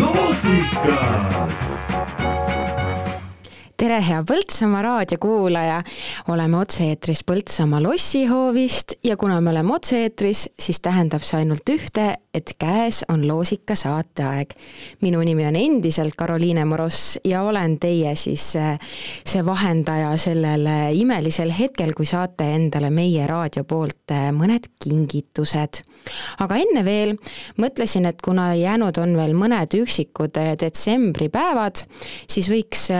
Los tere, hea Põltsamaa raadiokuulaja! oleme otse-eetris Põltsamaa lossihoovist ja kuna me oleme otse-eetris, siis tähendab see ainult ühte, et käes on loosika saateaeg. minu nimi on endiselt Karoliine Moros ja olen teie siis äh, see vahendaja sellel imelisel hetkel, kui saate endale meie raadio poolt äh, mõned kingitused. aga enne veel mõtlesin, et kuna jäänud on veel mõned üksikud äh, detsembripäevad, siis võiks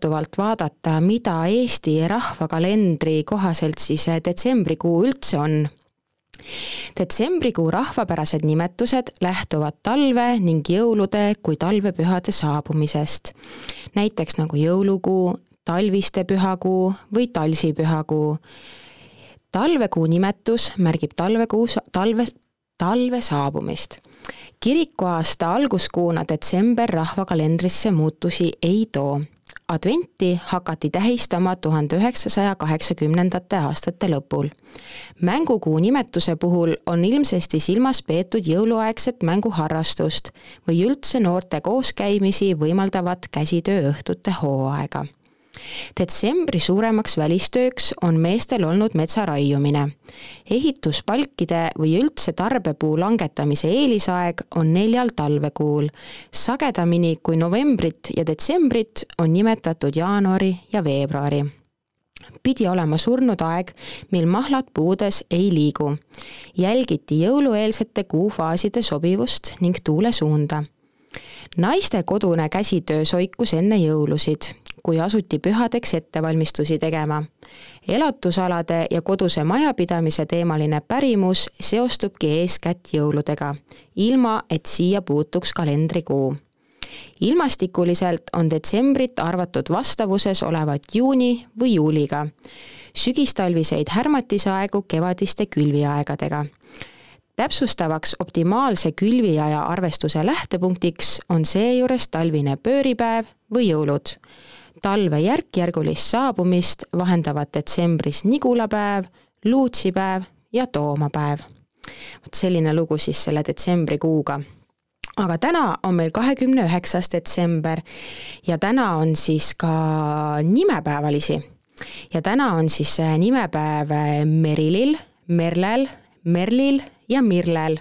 tagasiulatuvalt vaadata, mida Eesti rahvakalendri kohaselt siis detsembrikuu üldse on detsembrikuu rahvapärased nimetused lähtuvad talve ning jõulude kui talvepühade saabumisest. näiteks nagu jõulukuu, talviste pühakuu või talsipühakuu. talvekuu nimetus märgib talvekuu, talve, talve saabumist. kirikuaasta alguskuuna detsember rahvakalendrisse muutusi ei too adventi hakati tähistama tuhande üheksasaja kaheksakümnendate aastate lõpul. mängukuu nimetuse puhul on ilmsesti silmas peetud jõuluaegset mänguharrastust või üldse noorte kooskäimisi võimaldavat käsitööõhtute hooaega detsembri suuremaks välistööks on meestel olnud metsa raiumine. ehituspalkide või üldse tarbepuu langetamise eelisaeg on neljal talvekuul. sagedamini kui novembrit ja detsembrit on nimetatud jaanuari ja veebruari pidi olema surnud aeg, mil mahlad puudes ei liigu. jälgiti jõulueelsete kuufaaside sobivust ning tuule suunda naiste kodune käsitöö soikus enne jõulusid kui asuti pühadeks ettevalmistusi tegema. elatusalade ja koduse majapidamise teemaline pärimus seostubki eeskätt jõuludega, ilma et siia puutuks kalendrikuu ilmastikuliselt on detsembrit arvatud vastavuses olevat juuni või juuliga, sügistalviseid härmatisaegu kevadiste külviaegadega. täpsustavaks optimaalse külviaja arvestuse lähtepunktiks on seejuures talvine pööripäev või jõulud talve järk-järgulist saabumist vahendavad detsembris nigulapäev, luutsipäev ja toomapäev. vot selline lugu siis selle detsembrikuuga aga täna on meil kahekümne üheksas detsember ja täna on siis ka nimepäevalisi. ja täna on siis nimepäev Merilil, Merlel, Merlil ja Mirlel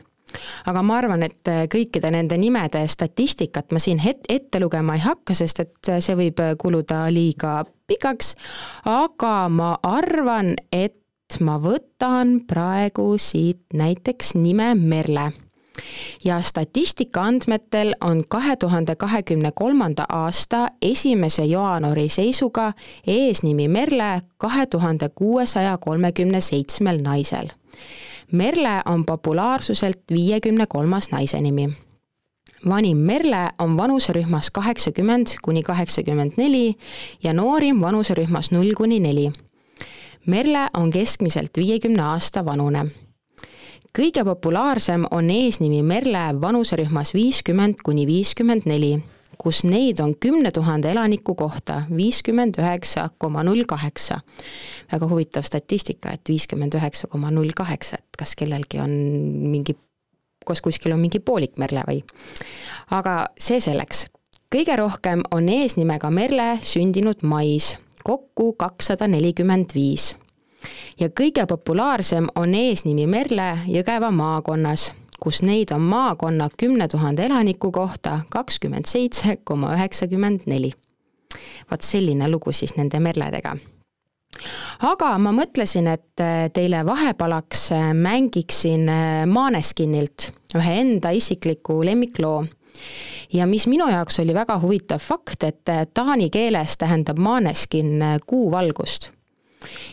aga ma arvan, et äh, kõikide nende nimede statistikat ma siin het-, ette lugema ei hakka, sest et äh, see võib äh, kuluda liiga pikaks, aga ma arvan, et ma võtan praegu siit näiteks nime Merle. Ja statistika andmetel on kahe tuhande kahekümne kolmanda aasta esimese jaanuari seisuga eesnimi Merle kahe tuhande kuuesaja kolmekümne seitsmel naisel Merle on populaarsuselt viiekümne kolmas naise nimi. vanim Merle on vanuserühmas kaheksakümmend kuni kaheksakümmend neli ja noorim vanuserühmas null kuni neli. Merle on keskmiselt viiekümne aasta vanune kõige populaarsem on eesnimi Merle vanuserühmas viiskümmend kuni viiskümmend neli kus neid on kümne tuhande elaniku kohta viiskümmend üheksa koma null kaheksa. väga huvitav statistika, et viiskümmend üheksa koma null kaheksa, et kas kellelgi on mingi, kas kuskil on mingi poolik Merle või? aga see selleks. kõige rohkem on eesnimega Merle sündinud mais, kokku kakssada nelikümmend viis ja kõige populaarsem on eesnimi Merle Jõgeva maakonnas, kus neid on maakonna kümne tuhande elaniku kohta kakskümmend seitse koma üheksakümmend neli. vot selline lugu siis nende merledega aga ma mõtlesin, et äh, teile vahepalaks äh, mängiksin äh, Maneskinilt ühe enda isikliku lemmikloo. ja mis minu jaoks oli väga huvitav fakt, et taani keeles tähendab Maneskin kuuvalgust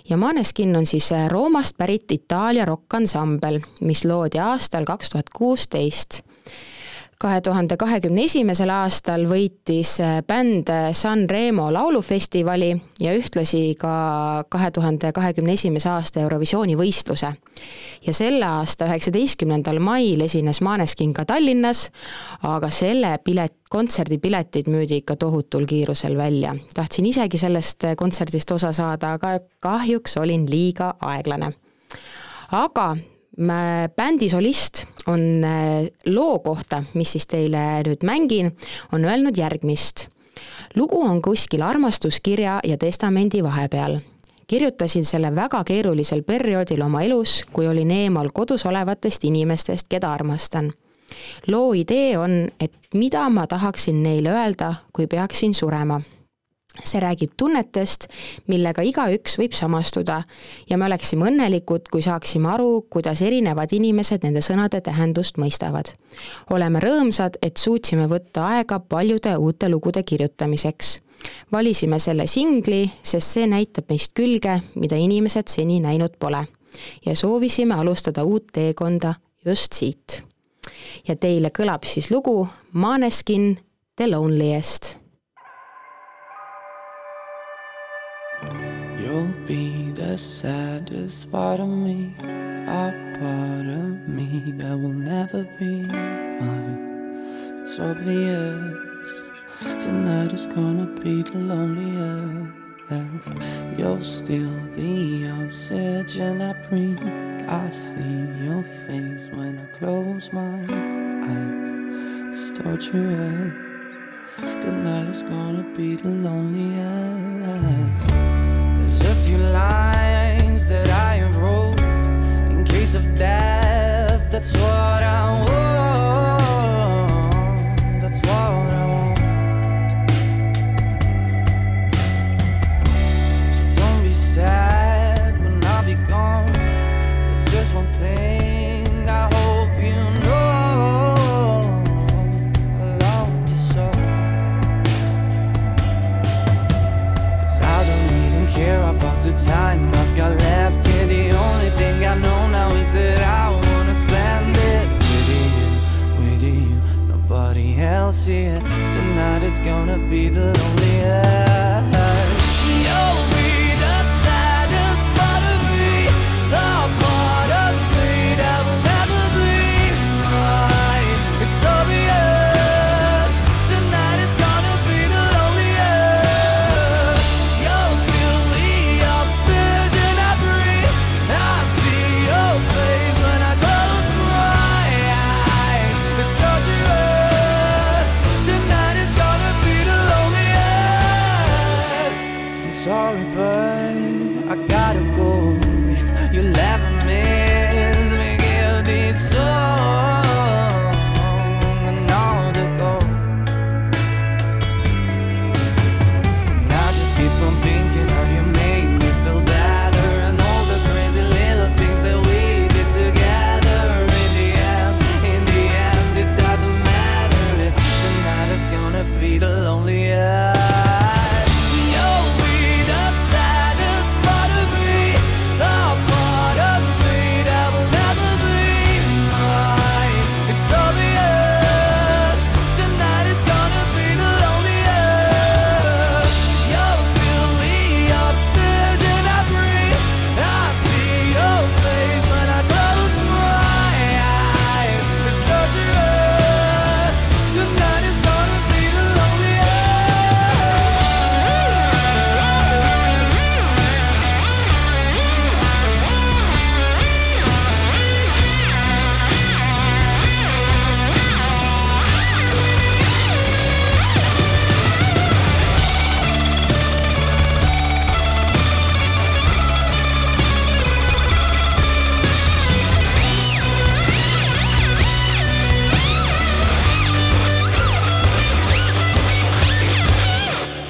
ja Maneskin on siis äh, Roomast pärit Itaalia rokkansambel, mis loodi aastal kaks tuhat kuusteist. Kahe tuhande kahekümne esimesel aastal võitis äh, bänd San Remo laulufestivali ja ühtlasi ka kahe tuhande kahekümne esimese aasta Eurovisiooni võistluse. ja selle aasta üheksateistkümnendal mail esines Maneskin ka Tallinnas, aga selle pilet, kontserdipiletid müüdi ikka tohutul kiirusel välja. tahtsin isegi sellest kontserdist osa saada, aga kahjuks olin liiga aeglane. aga bändi solist on äh, loo kohta, mis siis teile nüüd mängin, on öelnud järgmist. lugu on kuskil armastuskirja ja testamendi vahepeal. kirjutasin selle väga keerulisel perioodil oma elus, kui olin eemal kodus olevatest inimestest, keda armastan. loo idee on, et mida ma tahaksin neile öelda, kui peaksin surema see räägib tunnetest, millega igaüks võib samastuda ja me oleksime õnnelikud, kui saaksime aru, kuidas erinevad inimesed nende sõnade tähendust mõistavad. oleme rõõmsad, et suutsime võtta aega paljude uute lugude kirjutamiseks. valisime selle singli, sest see näitab meist külge, mida inimesed seni näinud pole. ja soovisime alustada uut teekonda just siit. ja teile kõlab siis lugu Maneskin The Loneliest You'll be the saddest part of me, a part of me that will never be mine. It's obvious tonight is gonna be the loneliest. You're still the oxygen I breathe. I see your face when I close my eyes. It's torture. Tonight is gonna be the loneliest. that's why Else here. Tonight is gonna be the loneliest.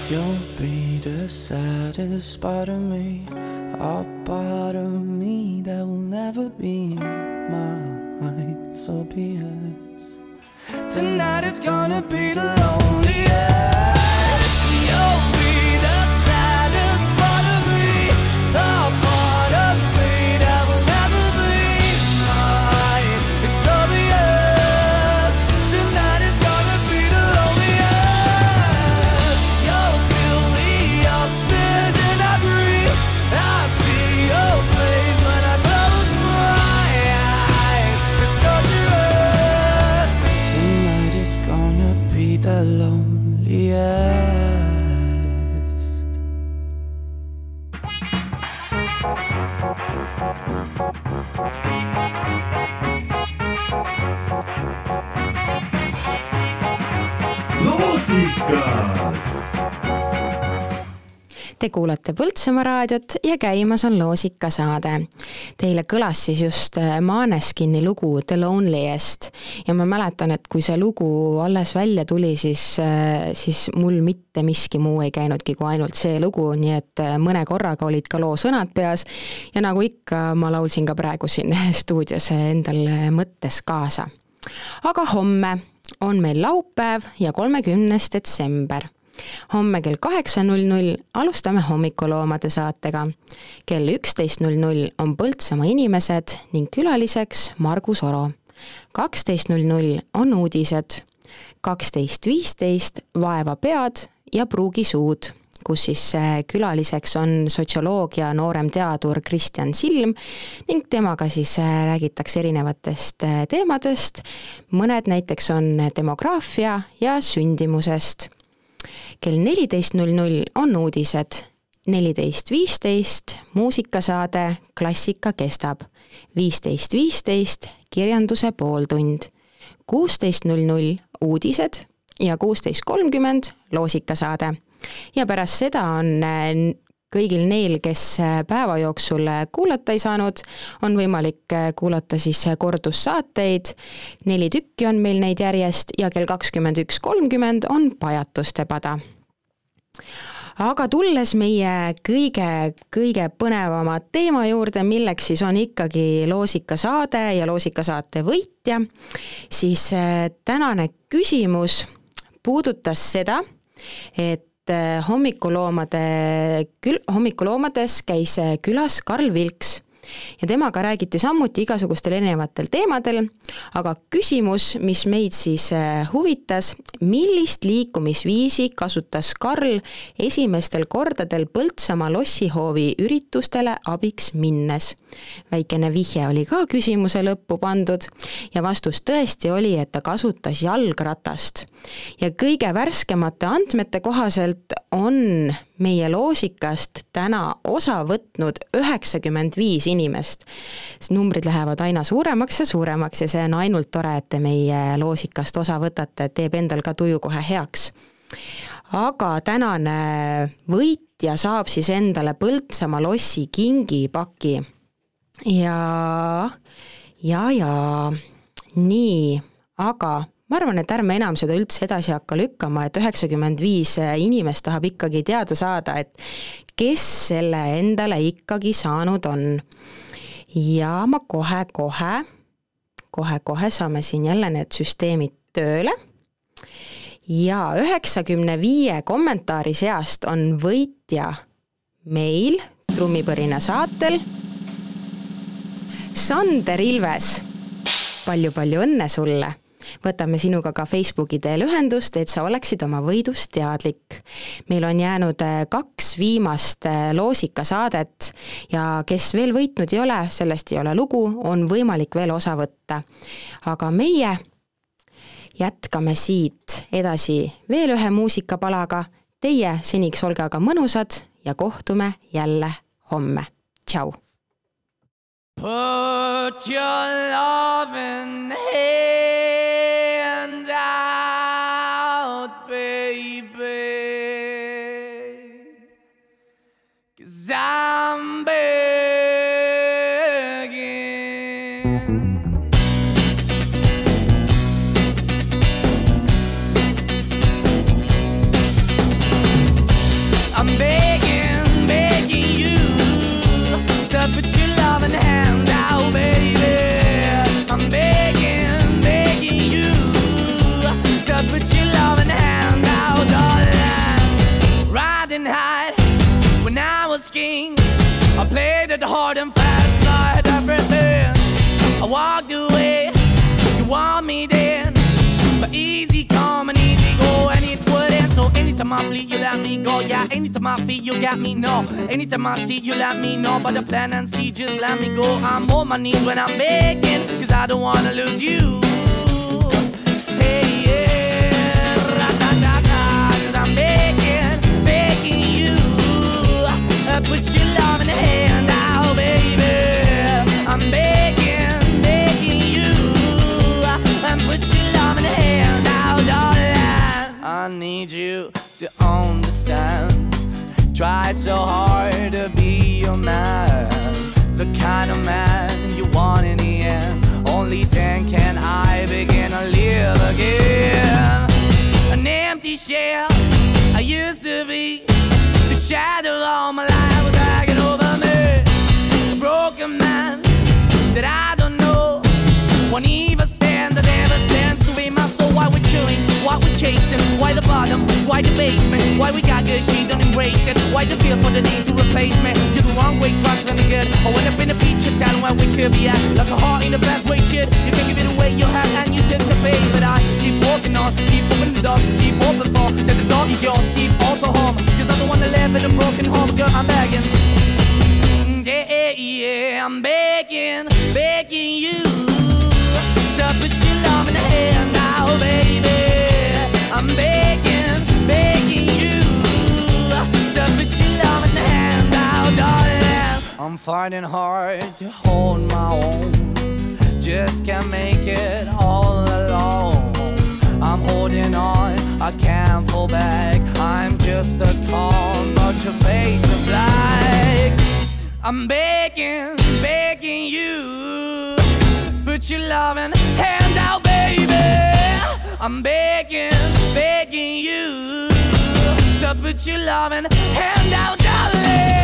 You'll be the saddest part of me, a part of me that will never be mine. So be it. Tonight is gonna be the loneliest. Kuulate Põltsamaa raadiot ja käimas on loosikasaade. Teile kõlas siis just äh, Maneskini lugu The Loneliest ja ma mäletan, et kui see lugu alles välja tuli, siis, äh, siis mul mitte miski muu ei käinudki kui ainult see lugu, nii et äh, mõne korraga olid ka loo sõnad peas ja nagu ikka, ma laulsin ka praegu siin stuudios endal mõttes kaasa. aga homme on meil laupäev ja kolmekümnes detsember homme kell kaheksa null null alustame hommikuloomade saatega. kell üksteist null null on Põltsamaa inimesed ning külaliseks Margus Oro. kaksteist null null on uudised. kaksteist viisteist Vaeva pead ja pruugi suud kus siis külaliseks on sotsioloogia nooremteadur Kristjan Silm ning temaga siis räägitakse erinevatest teemadest, mõned näiteks on demograafia ja sündimusest kell neliteist null null on uudised, neliteist viisteist muusikasaade Klassika kestab, viisteist viisteist kirjanduse pooltund, kuusteist null null uudised ja kuusteist kolmkümmend loosikasaade. ja pärast seda on kõigil neil, kes äh, päeva jooksul äh, kuulata ei saanud, on võimalik äh, kuulata siis kordussaateid, neli tükki on meil neid järjest ja kell kakskümmend üks kolmkümmend on Pajatuste pada. Aga tulles meie kõige, kõige põnevama teema juurde, milleks siis on ikkagi loosikasaade ja loosikasaate võitja, siis tänane küsimus puudutas seda, et et äh, hommikuloomade, kül-, hommikuloomades käis äh, külas Karl Vilks ja temaga räägiti samuti igasugustel erinevatel teemadel, aga küsimus, mis meid siis äh, huvitas, millist liikumisviisi kasutas Karl esimestel kordadel Põltsamaa lossihoovi üritustele abiks minnes? väikene vihje oli ka küsimuse lõppu pandud ja vastus tõesti oli, et ta kasutas jalgratast. ja kõige värskemate andmete kohaselt on meie loosikast täna osa võtnud üheksakümmend viis inimest. numbrid lähevad aina suuremaks ja suuremaks ja see on ainult tore, et te meie loosikast osa võtate, teeb endal ka tuju kohe heaks. aga tänane võitja saab siis endale Põltsamaa lossi kingipaki ja, ja, ja nii, aga ma arvan, et ärme enam seda üldse edasi hakka lükkama, et üheksakümmend viis inimest tahab ikkagi teada saada, et kes selle endale ikkagi saanud on. ja ma kohe-kohe, kohe-kohe saame siin jälle need süsteemid tööle. Ja üheksakümne viie kommentaari seast on võitja meil trummipõrina saatel Sander Ilves. Palju,, palju-palju õnne sulle võtame sinuga ka Facebooki teel ühendust, et sa oleksid oma võidust teadlik. meil on jäänud äh, kaks viimast äh, loosikasaadet ja kes veel võitnud ei ole, sellest ei ole lugu, on võimalik veel osa võtta. aga meie jätkame siit edasi veel ühe muusikapalaga, teie seniks olge aga mõnusad ja kohtume jälle homme, tšau! Put your loving hand time. Then, but easy come and easy go, and it wouldn't. So anytime I bleed, you let me go. Yeah, anytime I feel, you got me. No, anytime I see, you let me know. But the plan and see, just let me go. I'm on my knees when I'm begging, cause I don't wanna lose you. Hey, yeah, ra-da-da-da, cause I'm begging, begging you. Uh, Put your love in the hand I need you to understand. Try so hard to be your man, the kind of man you want in the end. Only then can I begin to live again. An empty shell I used to be, the shadow all my life was dragging over me. A broken man that I don't know. One chasing, why the bottom, why the basement, why we got good, she don't embrace it, why the feel for the need to replace me. You're the wrong way, trying to good. I went up in the feature town where we could be at, like a heart in the best way, shit. You can give it away, you have, and you take the bait, but I keep walking on, keep opening the door, keep open for that the door is yours, keep also home, cause I'm the one that live in a broken home, girl, I'm begging. Yeah, yeah, I'm begging, begging you to put your love in the hand I'm finding hard to hold my own, just can't make it all alone. I'm holding on, I can't fall back. I'm just a call, but your face is black. I'm begging, begging you, put your loving hand out, baby. I'm begging, begging you to put your loving hand out, darling.